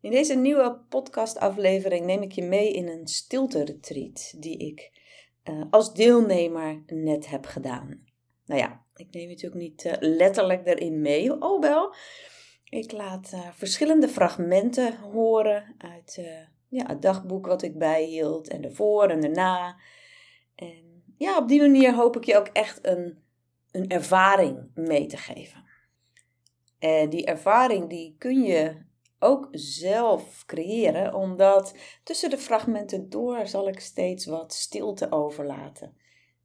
In deze nieuwe podcastaflevering neem ik je mee in een stilte-retreat die ik uh, als deelnemer net heb gedaan. Nou ja, ik neem je natuurlijk niet uh, letterlijk erin mee, oh wel. Ik laat uh, verschillende fragmenten horen uit ja, het dagboek wat ik bijhield en de voor en de na. En ja, op die manier hoop ik je ook echt een, een ervaring mee te geven. En die ervaring die kun je ook zelf creëren, omdat tussen de fragmenten door zal ik steeds wat stilte overlaten.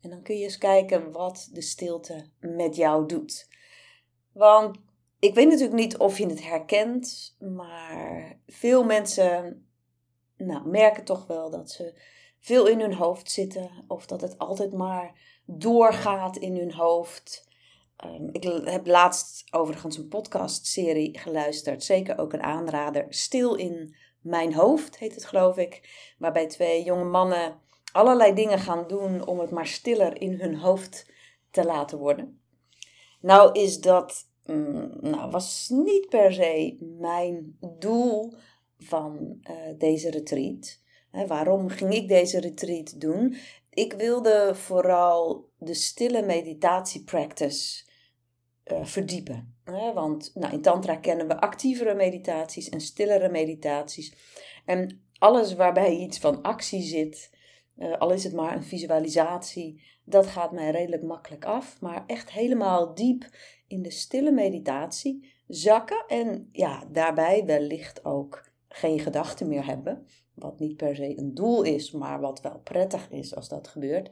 En dan kun je eens kijken wat de stilte met jou doet. Want ik weet natuurlijk niet of je het herkent, maar veel mensen nou, merken toch wel dat ze veel in hun hoofd zitten of dat het altijd maar doorgaat in hun hoofd. Ehm, ik heb laatst overigens een podcastserie geluisterd. Zeker ook een aanrader. Stil in mijn hoofd heet het, geloof ik. Waarbij twee jonge mannen allerlei dingen gaan doen om het maar stiller in hun hoofd te laten worden. Nou is dat, mm, nou was niet per se mijn doel van uh, deze retreat. waarom ging ik deze retreat doen? Ik wilde vooral de stille meditatie practice uh, verdiepen. Hè? Want nou, in Tantra kennen we actievere meditaties en stillere meditaties. En alles waarbij iets van actie zit, uh, al is het maar een visualisatie, dat gaat mij redelijk makkelijk af. Maar echt helemaal diep in de stille meditatie zakken en ja, daarbij wellicht ook geen gedachten meer hebben. Wat niet per se een doel is, maar wat wel prettig is als dat gebeurt.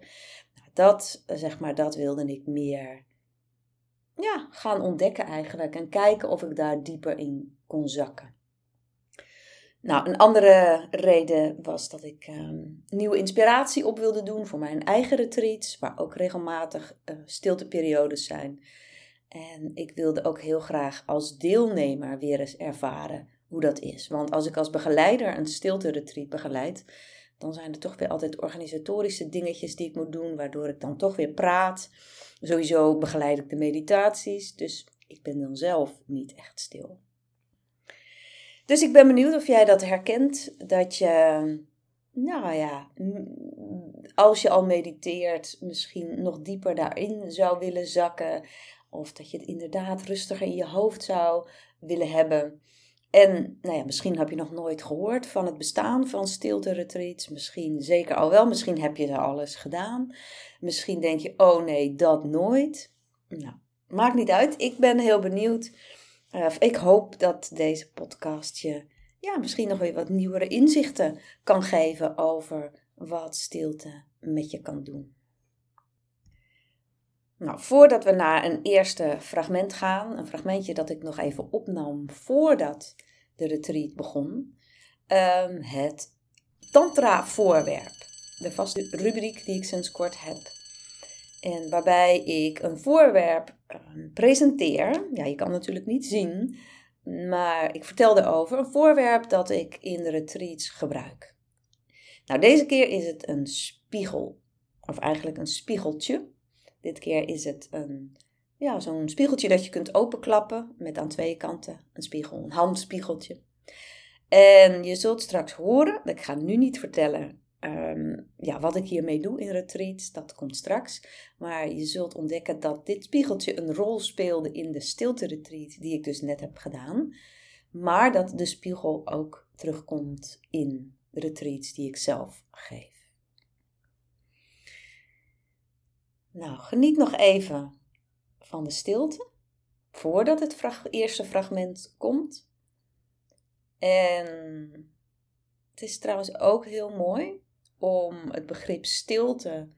Dat, zeg maar, dat wilde ik meer ja, gaan ontdekken eigenlijk. En kijken of ik daar dieper in kon zakken. Nou, een andere reden was dat ik ehm, nieuwe inspiratie op wilde doen voor mijn eigen retreats, waar ook regelmatig uh, stilteperiodes zijn. En ik wilde ook heel graag als deelnemer weer eens ervaren hoe dat is. Want als ik als begeleider een stilte-retreat begeleid, dan zijn er toch weer altijd organisatorische dingetjes die ik moet doen, waardoor ik dan toch weer praat. Sowieso begeleid ik de meditaties, dus ik ben dan zelf niet echt stil. Dus ik ben benieuwd of jij dat herkent, dat je, nou ja, als je al mediteert, misschien nog dieper daarin zou willen zakken. Of dat je het inderdaad rustiger in je hoofd zou willen hebben. En nou ja, misschien heb je nog nooit gehoord van het bestaan van stilte-retreats. Misschien zeker al wel. Misschien heb je er alles gedaan. Misschien denk je, oh nee, dat nooit. Nou, maakt niet uit. Ik ben heel benieuwd. Uh, ik hoop dat deze podcast je ja, misschien nog weer wat nieuwere inzichten kan geven over wat stilte met je kan doen. Nou, voordat we naar een eerste fragment gaan, een fragmentje dat ik nog even opnam voordat de retreat begon, um, het Tantra-voorwerp. De vaste rubriek die ik sinds kort heb. En waarbij ik een voorwerp um, presenteer. Ja, je kan natuurlijk niet zien, maar ik vertel erover. Een voorwerp dat ik in de retreats gebruik. Nou, deze keer is het een spiegel. Of eigenlijk een spiegeltje. Dit keer is het een, ja, zo'n spiegeltje dat je kunt openklappen met aan twee kanten een spiegel, een handspiegeltje. En je zult straks horen, ik ga nu niet vertellen ehm, ja, wat ik hiermee doe in retreats, dat komt straks. Maar je zult ontdekken dat dit spiegeltje een rol speelde in de stilte retreat die ik dus net heb gedaan. Maar dat de spiegel ook terugkomt in retreats die ik zelf geef. Nou, geniet nog even van de stilte voordat het eerste fragment komt. En het is trouwens ook heel mooi om het begrip stilte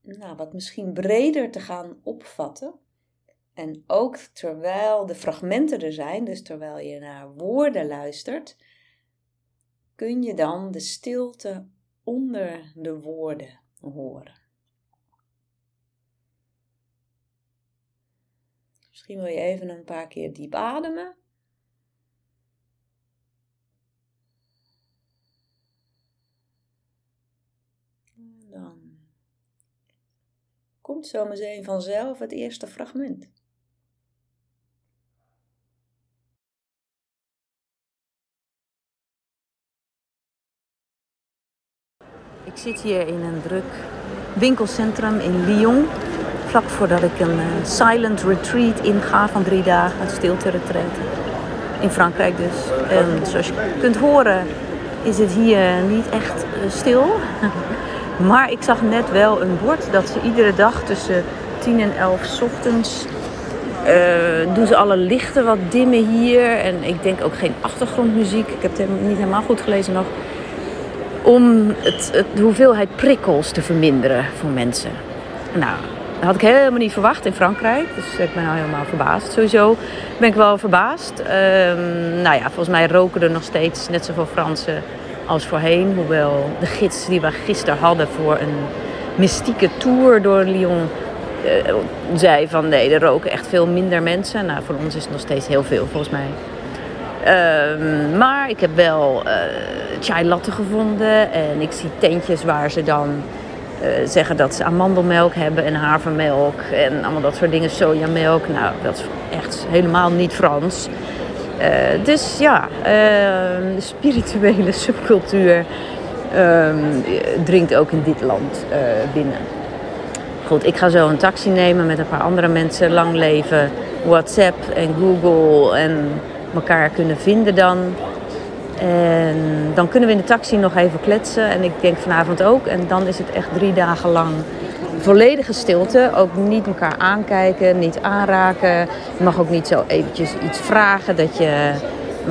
nou, wat misschien breder te gaan opvatten. En ook terwijl de fragmenten er zijn, dus terwijl je naar woorden luistert, kun je dan de stilte onder de woorden horen. Misschien wil je even een paar keer diep ademen. En dan komt zo meteen vanzelf het eerste fragment. Ik zit hier in een druk winkelcentrum in Lyon. Voordat ik een uh, silent retreat inga van drie dagen, een stilte retreat. In Frankrijk dus. En zoals je kunt horen is het hier niet echt uh, stil. maar ik zag net wel een bord dat ze iedere dag tussen 10 en 11 ochtends uh, doen ze alle lichten wat dimmen hier. En ik denk ook geen achtergrondmuziek. Ik heb het niet helemaal goed gelezen nog. Om het, de hoeveelheid prikkels te verminderen voor mensen. Nou, dat had ik helemaal niet verwacht in Frankrijk. Dus ik ben al helemaal verbaasd. Sowieso ben ik wel verbaasd. Um, nou ja, volgens mij roken er nog steeds net zoveel Fransen als voorheen. Hoewel de gids die we gisteren hadden voor een mystieke tour door Lyon uh, zei van nee, er roken echt veel minder mensen. Nou, voor ons is het nog steeds heel veel volgens mij. Uh, maar ik heb wel uh, chai latte gevonden en ik zie tentjes waar ze dan zeggen dat ze amandelmelk hebben en havermelk en allemaal dat soort dingen, sojamelk. Nou, dat is echt helemaal niet Frans. dus ja, de spirituele subcultuur ehm, dringt ook in dit land binnen. Goed, ik ga zo een taxi nemen met een paar andere mensen. Lang leven, WhatsApp en Google en elkaar kunnen vinden dan. En dan kunnen we in de taxi nog even kletsen. En ik denk vanavond ook. En dan is het echt drie dagen lang volledige stilte. Ook niet elkaar aankijken, niet aanraken. Je mag ook niet zo eventjes iets vragen dat je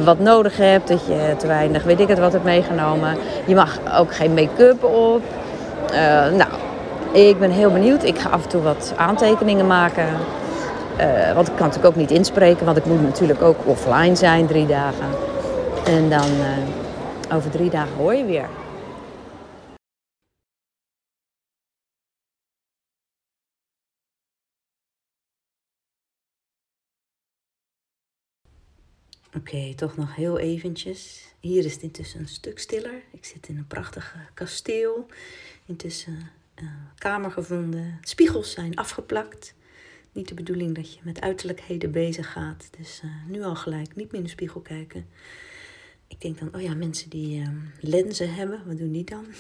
wat nodig hebt. Dat je te weinig, weet ik het, wat hebt meegenomen. Je mag ook geen make-up op. Uh, nou, ik ben heel benieuwd. Ik ga af en toe wat aantekeningen maken. Uh, want ik kan natuurlijk ook niet inspreken, want ik moet natuurlijk ook offline zijn drie dagen. En dan uh, over drie dagen hoor je weer. Oké, toch nog heel eventjes. Hier is het intussen een stuk stiller. Ik zit in een prachtige kasteel. Intussen uh, kamer gevonden. Spiegels zijn afgeplakt. Niet de bedoeling dat je met uiterlijkheden bezig gaat. Dus uh, nu al gelijk niet meer in de spiegel kijken. Ik denk dan, oh ja, mensen die uh, lenzen hebben, wat doen die dan?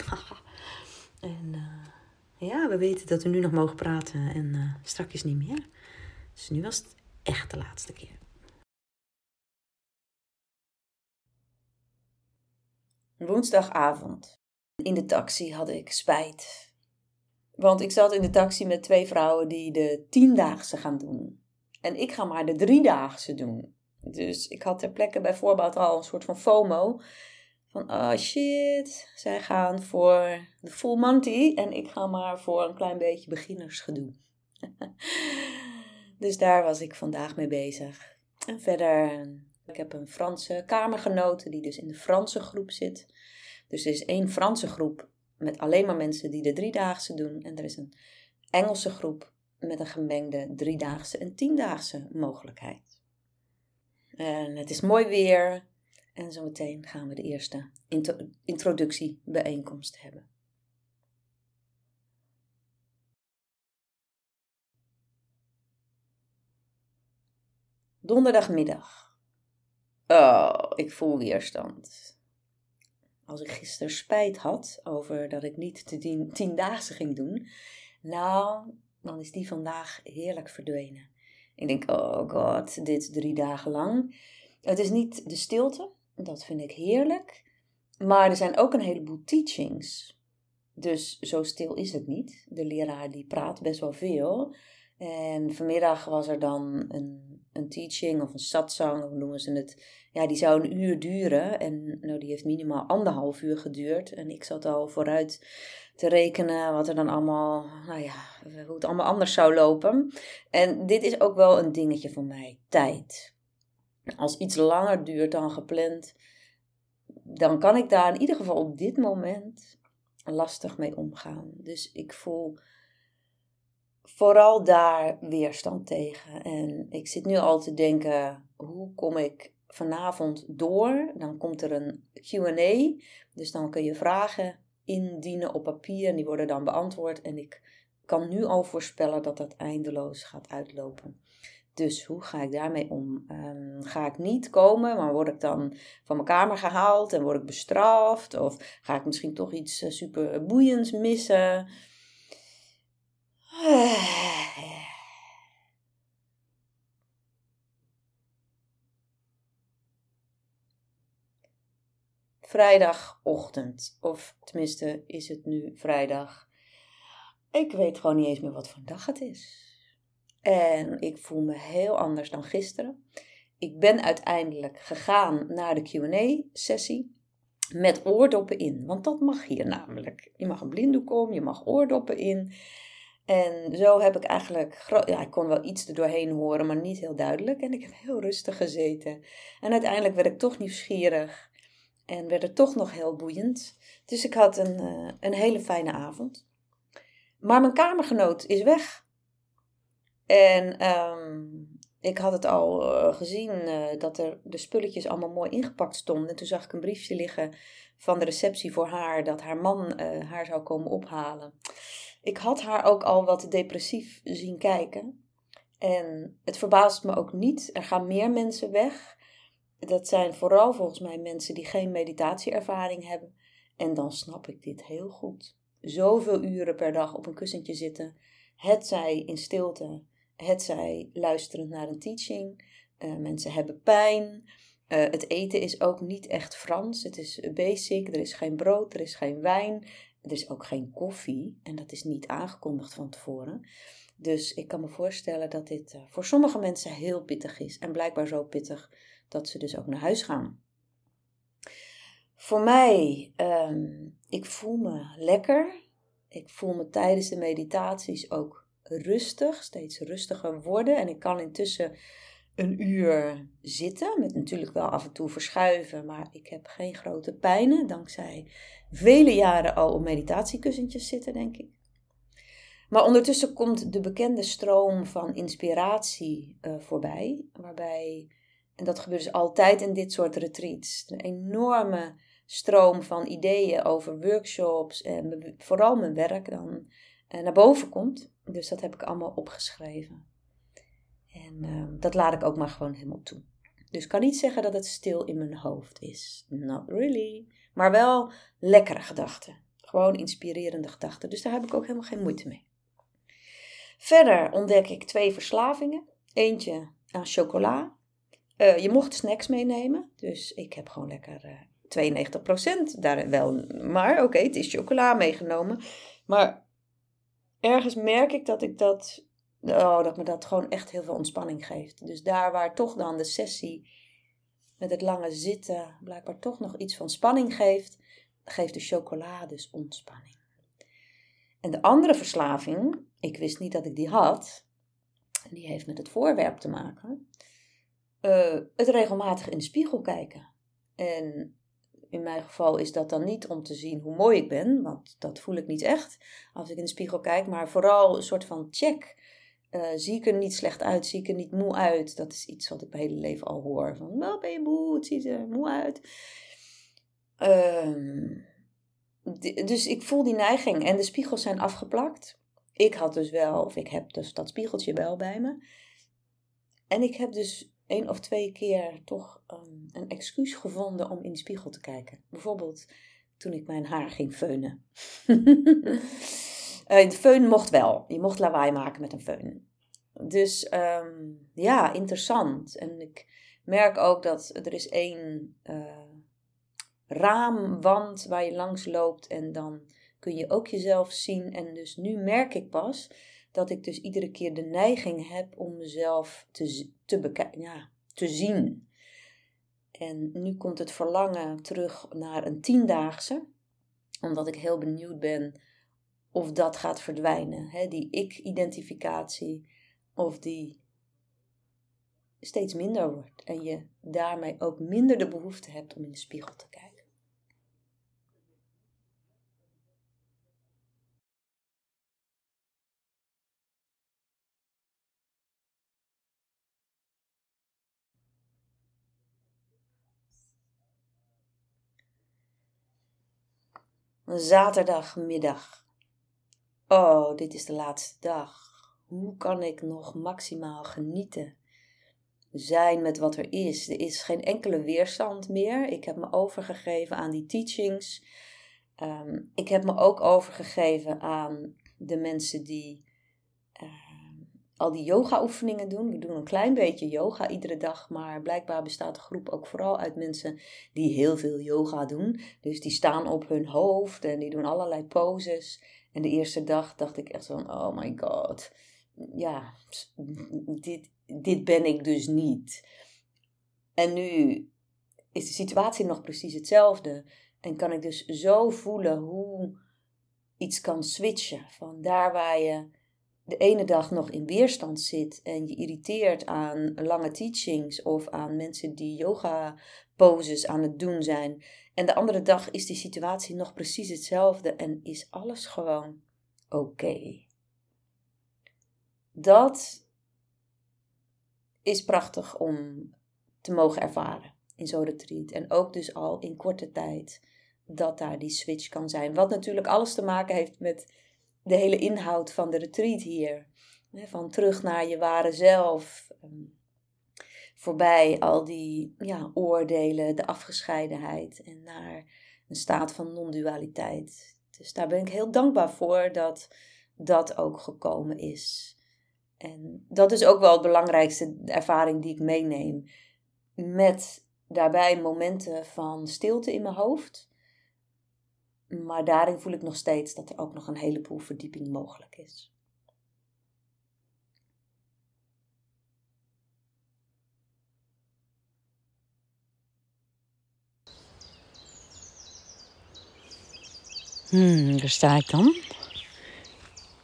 en uh, ja, we weten dat we nu nog mogen praten en strakjes niet meer. Dus nu was het echt de laatste keer. Woensdagavond. In de taxi had ik spijt want ik zat in de taxi met twee vrouwen die de tiendaagse gaan doen. En ik ga maar de driedaagse doen. Dus ik had ter plekke bij voorbaat al een soort van FOMO. Van, oh shit, zij gaan voor de full monty en ik ga maar voor een klein beetje beginnersgedoe. dus daar was ik vandaag mee bezig. En verder, ik heb een Franse kamergenote die dus in de Franse groep zit. Dus er is één Franse groep met alleen maar mensen die de driedaagse doen. En er is een Engelse groep met een gemengde driedaagse en tiendaagse mogelijkheid. En het is mooi weer. En zometeen gaan we de eerste introductiebijeenkomst hebben. Donderdagmiddag. Oh, ik voel weerstand. Als ik gisteren spijt had over dat ik niet de tien, tiendaagse ging doen, nou, dan is die vandaag heerlijk verdwenen. Ik denk, oh god, dit drie dagen lang. Het is niet de stilte, dat vind ik heerlijk. Maar er zijn ook een heleboel teachings. Dus zo stil is het niet. De leraar die praat best wel veel. En vanmiddag was er dan een, een teaching of een satsang, hoe noemen ze het? Ja, die zou een uur duren. En nou, die heeft minimaal anderhalf uur geduurd. En ik zat al vooruit te rekenen wat er dan allemaal, nou ja, hoe het allemaal anders zou lopen. En dit is ook wel een dingetje voor mij, tijd. Als iets langer duurt dan gepland, dan kan ik daar in ieder geval op dit moment lastig mee omgaan. Dus ik voel vooral daar weerstand tegen. En ik zit nu al te denken, hoe kom ik vanavond door? Dan komt er een Q&A, dus dan kun je vragen indienen op papier en die worden dan beantwoord. En ik kan nu al voorspellen dat dat eindeloos gaat uitlopen. Dus hoe ga ik daarmee om? Ehm, ga ik niet komen, maar word ik dan van mijn kamer gehaald en word ik bestraft? Of ga ik misschien toch iets uh, super boeiends missen? Vrijdagochtend, of tenminste is het nu vrijdag. Ik weet gewoon niet eens meer wat voor dag het is. En ik voel me heel anders dan gisteren. Ik ben uiteindelijk gegaan naar de QA-sessie met oordoppen in. Want dat mag hier namelijk. Je mag een blinddoek om, je mag oordoppen in. En zo heb ik eigenlijk, ja, ik kon wel iets er doorheen horen, maar niet heel duidelijk. En ik heb heel rustig gezeten. En uiteindelijk werd ik toch nieuwsgierig en werd het toch nog heel boeiend. Dus ik had een, uh, een hele fijne avond. Maar mijn kamergenoot is weg. En um, ik had het al uh, gezien uh, dat er de spulletjes allemaal mooi ingepakt stonden. En toen zag ik een briefje liggen van de receptie voor haar dat haar man haar zou komen ophalen. Ik had haar ook al wat depressief zien kijken. En het verbaast me ook niet. Er gaan meer mensen weg. Dat zijn vooral volgens mij mensen die geen meditatieervaring hebben. En dan snap ik dit heel goed. Zoveel uren per dag op een kussentje zitten. Het zij in stilte het zij luisterend naar een teaching. Uh, mensen hebben pijn. Uh, het eten is ook niet echt Frans. Het is basic. Er is geen brood, er is geen wijn. Er is ook geen koffie. En dat is niet aangekondigd van tevoren. Dus ik kan me voorstellen dat dit uh, voor sommige mensen heel pittig is. En blijkbaar zo pittig dat ze dus ook naar huis gaan. Voor mij, um, ik voel me lekker. Ik voel me tijdens de meditaties ook rustig, steeds rustiger worden. En ik kan intussen een uur zitten, met natuurlijk wel af en toe verschuiven, maar ik heb geen grote pijnen, dankzij vele jaren al op meditatiekussentjes zitten, denk ik. Maar ondertussen komt de bekende stroom van inspiratie uh, voorbij, waarbij, en dat gebeurt dus altijd in dit soort retreats, een enorme stroom van ideeën over workshops en vooral mijn werk dan uh, naar boven komt. Dus dat heb ik allemaal opgeschreven. En uh, dat laat ik ook maar gewoon helemaal toe. Dus ik kan niet zeggen dat het stil in mijn hoofd is. Not really. Maar wel lekkere gedachten. Gewoon inspirerende gedachten. Dus daar heb ik ook helemaal geen moeite mee. Verder ontdek ik twee verslavingen. Eentje aan chocola. Uh, je mocht snacks meenemen. Dus ik heb gewoon lekker uh, 92% daar wel. Maar oké, het is chocola meegenomen. Maar ergens merk ik dat ik dat, oh, dat me dat gewoon echt heel veel ontspanning geeft. Dus daar waar toch dan de sessie met het lange zitten blijkbaar toch nog iets van spanning geeft, geeft de chocolade dus ontspanning. En de andere verslaving, ik wist niet dat ik die had, die heeft met het voorwerp te maken. Uh, het regelmatig in de spiegel kijken. En in mijn geval is dat dan niet om te zien hoe mooi ik ben, want dat voel ik niet echt als ik in de spiegel kijk, maar vooral een soort van check. Uh, zie ik er niet slecht uit? Zie ik er niet moe uit? Dat is iets wat ik mijn hele leven al hoor. Van, wel ben je moe? Het ziet er moe uit. Uh, dus ik voel die neiging. En de spiegels zijn afgeplakt. Ik had dus wel, of ik heb dus dat spiegeltje wel bij me. En ik heb dus één of twee keer toch um, een excuus gevonden om in de spiegel te kijken. Bijvoorbeeld toen ik mijn haar ging feunen. uh, de feun mocht wel. Je mocht lawaai maken met een feun. Dus um, ja, interessant. En ik merk ook dat er is één uh, raamwand waar je langs loopt en dan kun je ook jezelf zien. En dus nu merk ik pas dat ik dus iedere keer de neiging heb om mezelf te, te, ja, te zien. En nu komt het verlangen terug naar een tiendaagse, omdat ik heel benieuwd ben of dat gaat verdwijnen. Hè? Die ik-identificatie, of die steeds minder wordt. En je daarmee ook minder de behoefte hebt om in de spiegel te kijken. Zaterdagmiddag. Oh, dit is de laatste dag. Hoe kan ik nog maximaal genieten zijn met wat er is. Er is geen enkele weerstand meer. Ik heb me overgegeven aan die teachings. Ehm, ik heb me ook overgegeven aan de mensen die al die yoga-oefeningen doen. We doen een klein beetje yoga iedere dag, maar blijkbaar bestaat de groep ook vooral uit mensen die heel veel yoga doen. Dus die staan op hun hoofd en die doen allerlei poses. En de eerste dag dacht ik echt van, oh my god, ja, dit, dit ben ik dus niet. En nu is de situatie nog precies hetzelfde. En kan ik dus zo voelen hoe iets kan switchen. Van daar waar je de ene dag nog in weerstand zit en je irriteert aan lange teachings of aan mensen die yoga poses aan het doen zijn. En de andere dag is die situatie nog precies hetzelfde en is alles gewoon oké. Dat is prachtig om te mogen ervaren in zo'n retreat. En ook dus al in korte tijd dat daar die switch kan zijn. Wat natuurlijk alles te maken heeft met de hele inhoud van de retreat hier. Van terug naar je ware zelf. Ehm, voorbij al die ja, oordelen, de afgescheidenheid. En naar een staat van non-dualiteit. Dus daar ben ik heel dankbaar voor dat dat ook gekomen is. En dat is ook wel de belangrijkste ervaring die ik meeneem. Met daarbij momenten van stilte in mijn hoofd. Maar daarin voel ik nog steeds dat er ook nog een heleboel verdieping mogelijk is. Hmm, daar sta ik dan.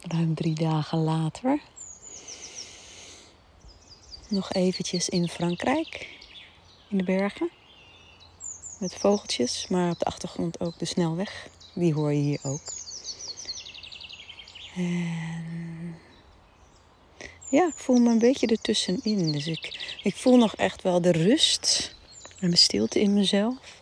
Ruim drie dagen later. Nog eventjes in Frankrijk, in de bergen. Met vogeltjes, maar op de achtergrond ook de snelweg. Die hoor je hier ook. En ja, ik voel me een beetje ertussenin. Dus ik, ik voel nog echt wel de rust en de stilte in mezelf.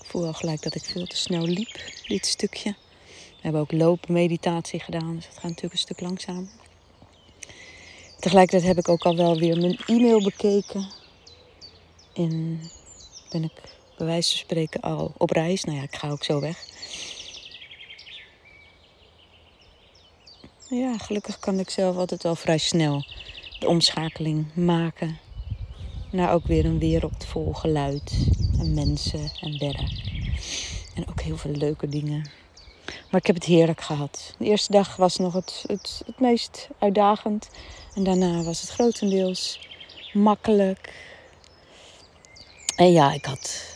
Ik voel al gelijk dat ik veel te snel liep, dit stukje. We hebben ook loopmeditatie gedaan, dus het gaat natuurlijk een stuk langzamer. Tegelijkertijd heb ik ook al wel weer mijn e-mail bekeken. En ben ik bij wijze van spreken al op reis. Nou ja, ik ga ook zo weg. Ja, gelukkig kan ik zelf altijd wel vrij snel de omschakeling maken. Naar ook weer een wereld vol geluid en mensen en werk. En ook heel veel leuke dingen. Maar ik heb het heerlijk gehad. De eerste dag was nog het, het, het meest uitdagend. En daarna was het grotendeels makkelijk. En ja, ik had,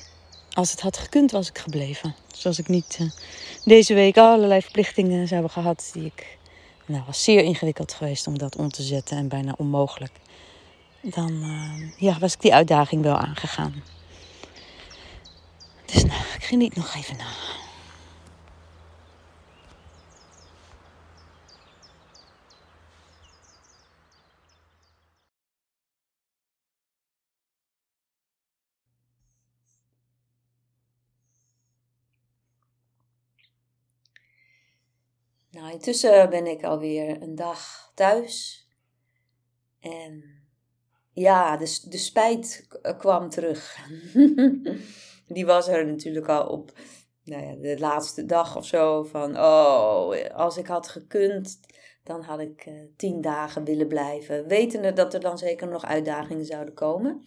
als het had gekund, was ik gebleven. Zoals ik niet uh, deze week allerlei verplichtingen zou hebben gehad. Die ik, nou, was zeer ingewikkeld geweest om dat om te zetten en bijna onmogelijk. Dan uh, ja, was ik die uitdaging wel aangegaan. Dus nou, ik geniet nog even na. Nou, intussen ben ik alweer een dag thuis. En ja, de, de spijt kwam terug. Die was er natuurlijk al op nou ja, de laatste dag of zo. Van, oh, als ik had gekund, dan had ik uh, tien dagen willen blijven. Wetende dat er dan zeker nog uitdagingen zouden komen.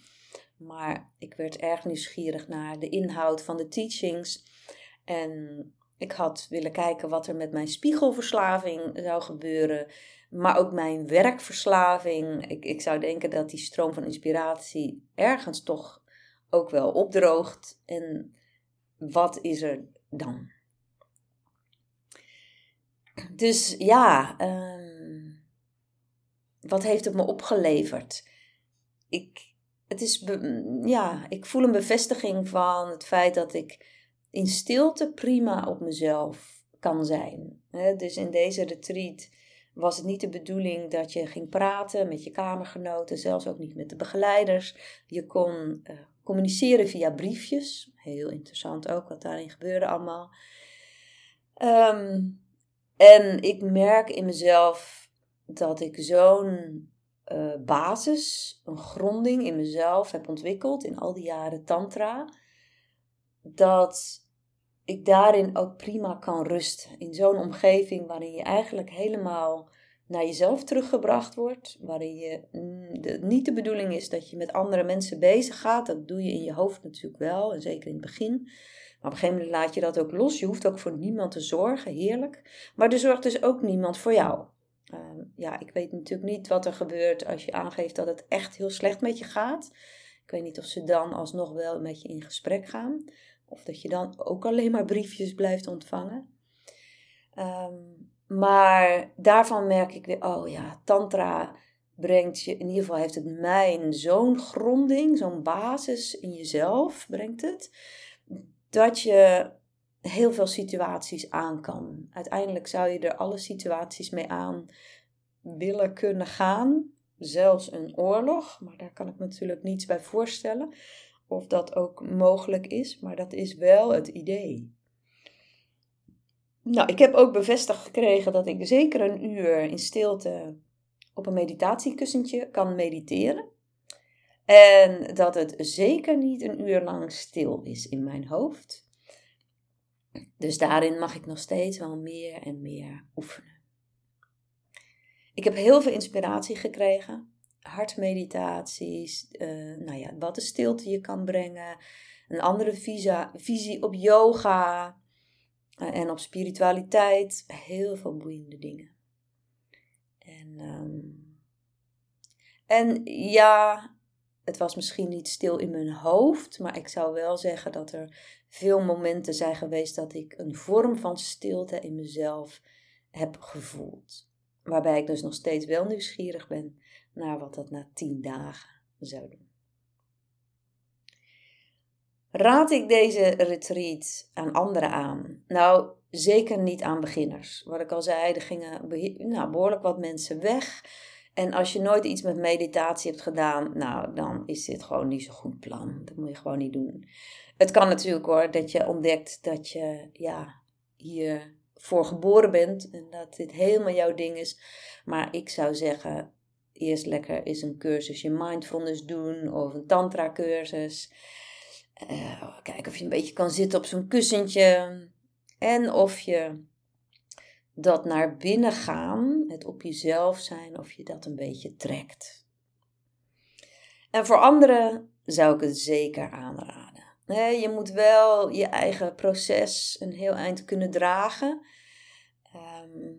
Maar ik werd erg nieuwsgierig naar de inhoud van de teachings. En ik had willen kijken wat er met mijn spiegelverslaving zou gebeuren, maar ook mijn werkverslaving. Ik, ik zou denken dat die stroom van inspiratie ergens toch ook wel opdroogt. En wat is er dan? Dus ja, ehm, wat heeft het me opgeleverd? Ik, het is, ja, ik voel een bevestiging van het feit dat ik in stilte prima op mezelf kan zijn. Dus in deze retreat was het niet de bedoeling dat je ging praten met je kamergenoten, zelfs ook niet met de begeleiders. Je kon uh, communiceren via briefjes. Heel interessant ook wat daarin gebeurde allemaal. Um, en ik merk in mezelf dat ik zo'n uh, basis, een gronding in mezelf heb ontwikkeld in al die jaren Tantra, dat ik daarin ook prima kan rusten. In zo'n omgeving waarin je eigenlijk helemaal naar jezelf teruggebracht wordt, waarin je mm, de, niet de bedoeling is dat je met andere mensen bezig gaat. Dat doe je in je hoofd natuurlijk wel, en zeker in het begin. Maar op een gegeven moment laat je dat ook los. Je hoeft ook voor niemand te zorgen, heerlijk. Maar er zorgt dus ook niemand voor jou. Ehm, ja, ik weet natuurlijk niet wat er gebeurt als je aangeeft dat het echt heel slecht met je gaat. Ik weet niet of ze dan alsnog wel met je in gesprek gaan. Of dat je dan ook alleen maar briefjes blijft ontvangen. Ehm, maar daarvan merk ik weer, oh ja, Tantra brengt je, in ieder geval heeft het mij zo'n gronding, zo'n basis in jezelf, brengt het, dat je heel veel situaties aan kan. Uiteindelijk zou je er alle situaties mee aan willen kunnen gaan. Zelfs een oorlog, maar daar kan ik me natuurlijk niets bij voorstellen. Of dat ook mogelijk is, maar dat is wel het idee. Nou, ik heb ook bevestigd gekregen dat ik zeker een uur in stilte op een meditatiekussentje kan mediteren. En dat het zeker niet een uur lang stil is in mijn hoofd. Dus daarin mag ik nog steeds wel meer en meer oefenen. Ik heb heel veel inspiratie gekregen. Hartmeditaties, uh, nou ja, wat de stilte je kan brengen. Een andere visie op yoga uh, en op spiritualiteit. Heel veel boeiende dingen. En, um, en ja, het was misschien niet stil in mijn hoofd, maar ik zou wel zeggen dat er veel momenten zijn geweest dat ik een vorm van stilte in mezelf heb gevoeld. Waarbij ik dus nog steeds wel nieuwsgierig ben naar wat dat na tien dagen zou doen. Raad ik deze retreat aan anderen aan? Nou, zeker niet aan beginners. Wat ik al zei, er gingen nou, behoorlijk wat mensen weg. En als je nooit iets met meditatie hebt gedaan, nou, dan is dit gewoon niet zo'n goed plan. Dat moet je gewoon niet doen. Het kan natuurlijk hoor, dat je ontdekt dat je ja, hier voor geboren bent en dat dit helemaal jouw ding is. Maar ik zou zeggen, eerst lekker eens een cursusje mindfulness doen of een tantra cursus. Uh, kijken of je een beetje kan zitten op zo'n kussentje. En of je dat naar binnen gaan, het op jezelf zijn, of je dat een beetje trekt. En voor anderen zou ik het zeker aanraden. je moet wel je eigen proces een heel eind kunnen dragen. Ehm,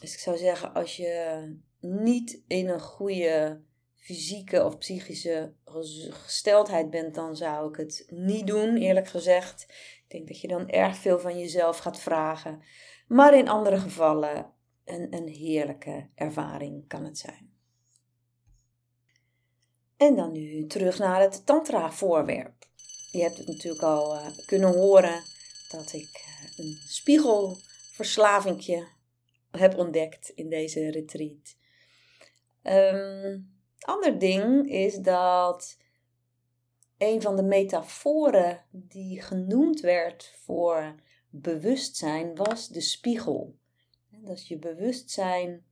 dus ik zou zeggen, als je niet in een goede fysieke of psychische gesteldheid bent, dan zou ik het niet doen, eerlijk gezegd. Ik denk dat je dan erg veel van jezelf gaat vragen. Maar in andere gevallen een, een heerlijke ervaring kan het zijn. En dan nu terug naar het tantra-voorwerp. Je hebt het natuurlijk al uh, kunnen horen dat ik uh, een spiegelverslavingje heb ontdekt in deze retreat. Um, ander ding is dat een van de metaforen die genoemd werd voor bewustzijn was de spiegel. Dat je bewustzijn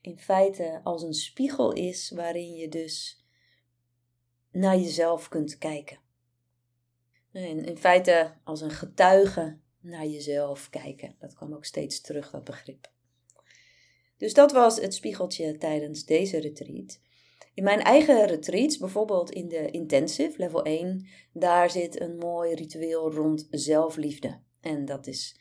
in feite als een spiegel is waarin je dus naar jezelf kunt kijken. En in feite als een getuige naar jezelf kijken. Dat kwam ook steeds terug, dat begrip. Dus dat was het spiegeltje tijdens deze retreat. In mijn eigen retreats, bijvoorbeeld in de intensive, level 1, daar zit een mooi ritueel rond zelfliefde. En dat is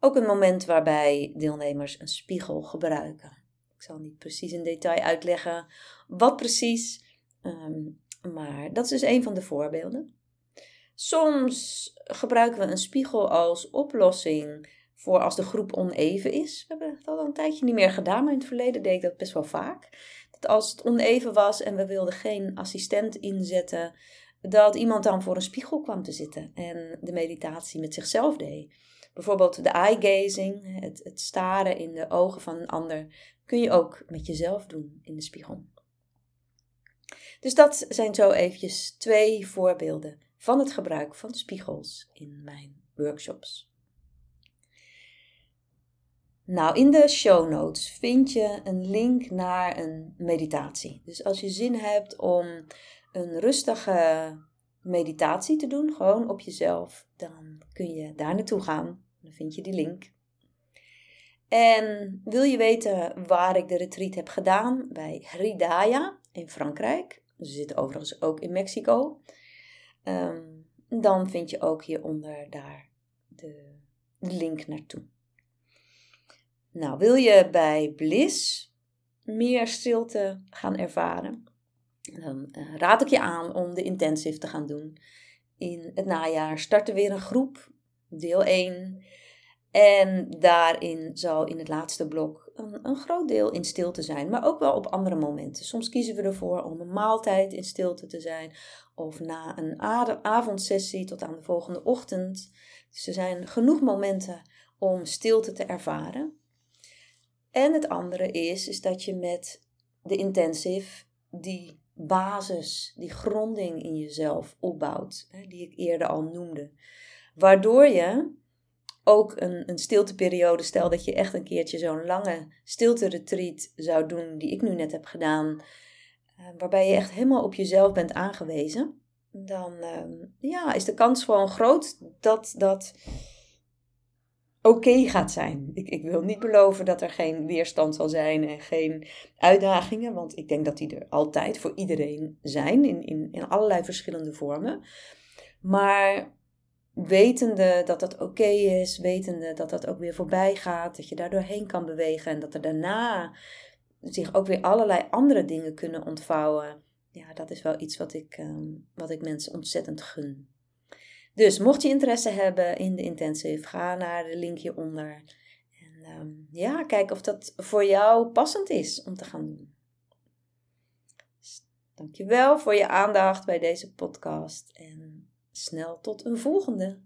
ook een moment waarbij deelnemers een spiegel gebruiken. Ik zal niet precies in detail uitleggen wat precies, ehm, maar dat is dus een van de voorbeelden. Soms gebruiken we een spiegel als oplossing voor als de groep oneven is. We hebben dat al een tijdje niet meer gedaan, maar in het verleden deed ik dat best wel vaak. Dat als het oneven was en we wilden geen assistent inzetten, dat iemand dan voor een spiegel kwam te zitten en de meditatie met zichzelf deed. Bijvoorbeeld de eye gazing, het, het staren in de ogen van een ander, kun je ook met jezelf doen in de spiegel. Dus dat zijn zo eventjes twee voorbeelden van het gebruik van spiegels in mijn workshops. Nou, in de show notes vind je een link naar een meditatie. Dus als je zin hebt om een rustige meditatie te doen, gewoon op jezelf, dan kun je daar naartoe gaan. Dan vind je die link. En wil je weten waar ik de retreat heb gedaan? Bij Hridaya in Frankrijk. Ze zitten overigens ook in Mexico. Ehm, dan vind je ook hieronder daar de link naartoe. Nou, wil je bij Bliss meer stilte gaan ervaren? Dan eh, raad ik je aan om de intensive te gaan doen. In het najaar starten weer een groep, deel 1. En daarin zal in het laatste blok een, een, groot deel in stilte zijn, maar ook wel op andere momenten. Soms kiezen we ervoor om een maaltijd in stilte te zijn, of na een avondsessie tot aan de volgende ochtend. Dus er zijn genoeg momenten om stilte te ervaren. En het andere is, is dat je met de intensive die basis, die gronding in jezelf opbouwt, die ik eerder al noemde. Waardoor je ook een, een stilteperiode, stel dat je echt een keertje zo'n lange stilte-retreat zou doen, die ik nu net heb gedaan, eh, waarbij je echt helemaal op jezelf bent aangewezen, dan ehm, ja, is de kans gewoon groot dat dat oké gaat zijn. Ik, ik wil niet beloven dat er geen weerstand zal zijn en geen uitdagingen, want ik denk dat die er altijd voor iedereen zijn, in, in, in allerlei verschillende vormen. Maar wetende dat dat oké is, wetende dat dat ook weer voorbij gaat, dat je daar doorheen kan bewegen en dat er daarna zich ook weer allerlei andere dingen kunnen ontvouwen. Ja, dat is wel iets wat ik, ehm, wat ik mensen ontzettend gun. Dus mocht je interesse hebben in de intensive, ga naar de link hieronder. En ehm, ja, kijk of dat voor jou passend is om te gaan doen. Dus, dankjewel voor je aandacht bij deze podcast en snel tot een volgende.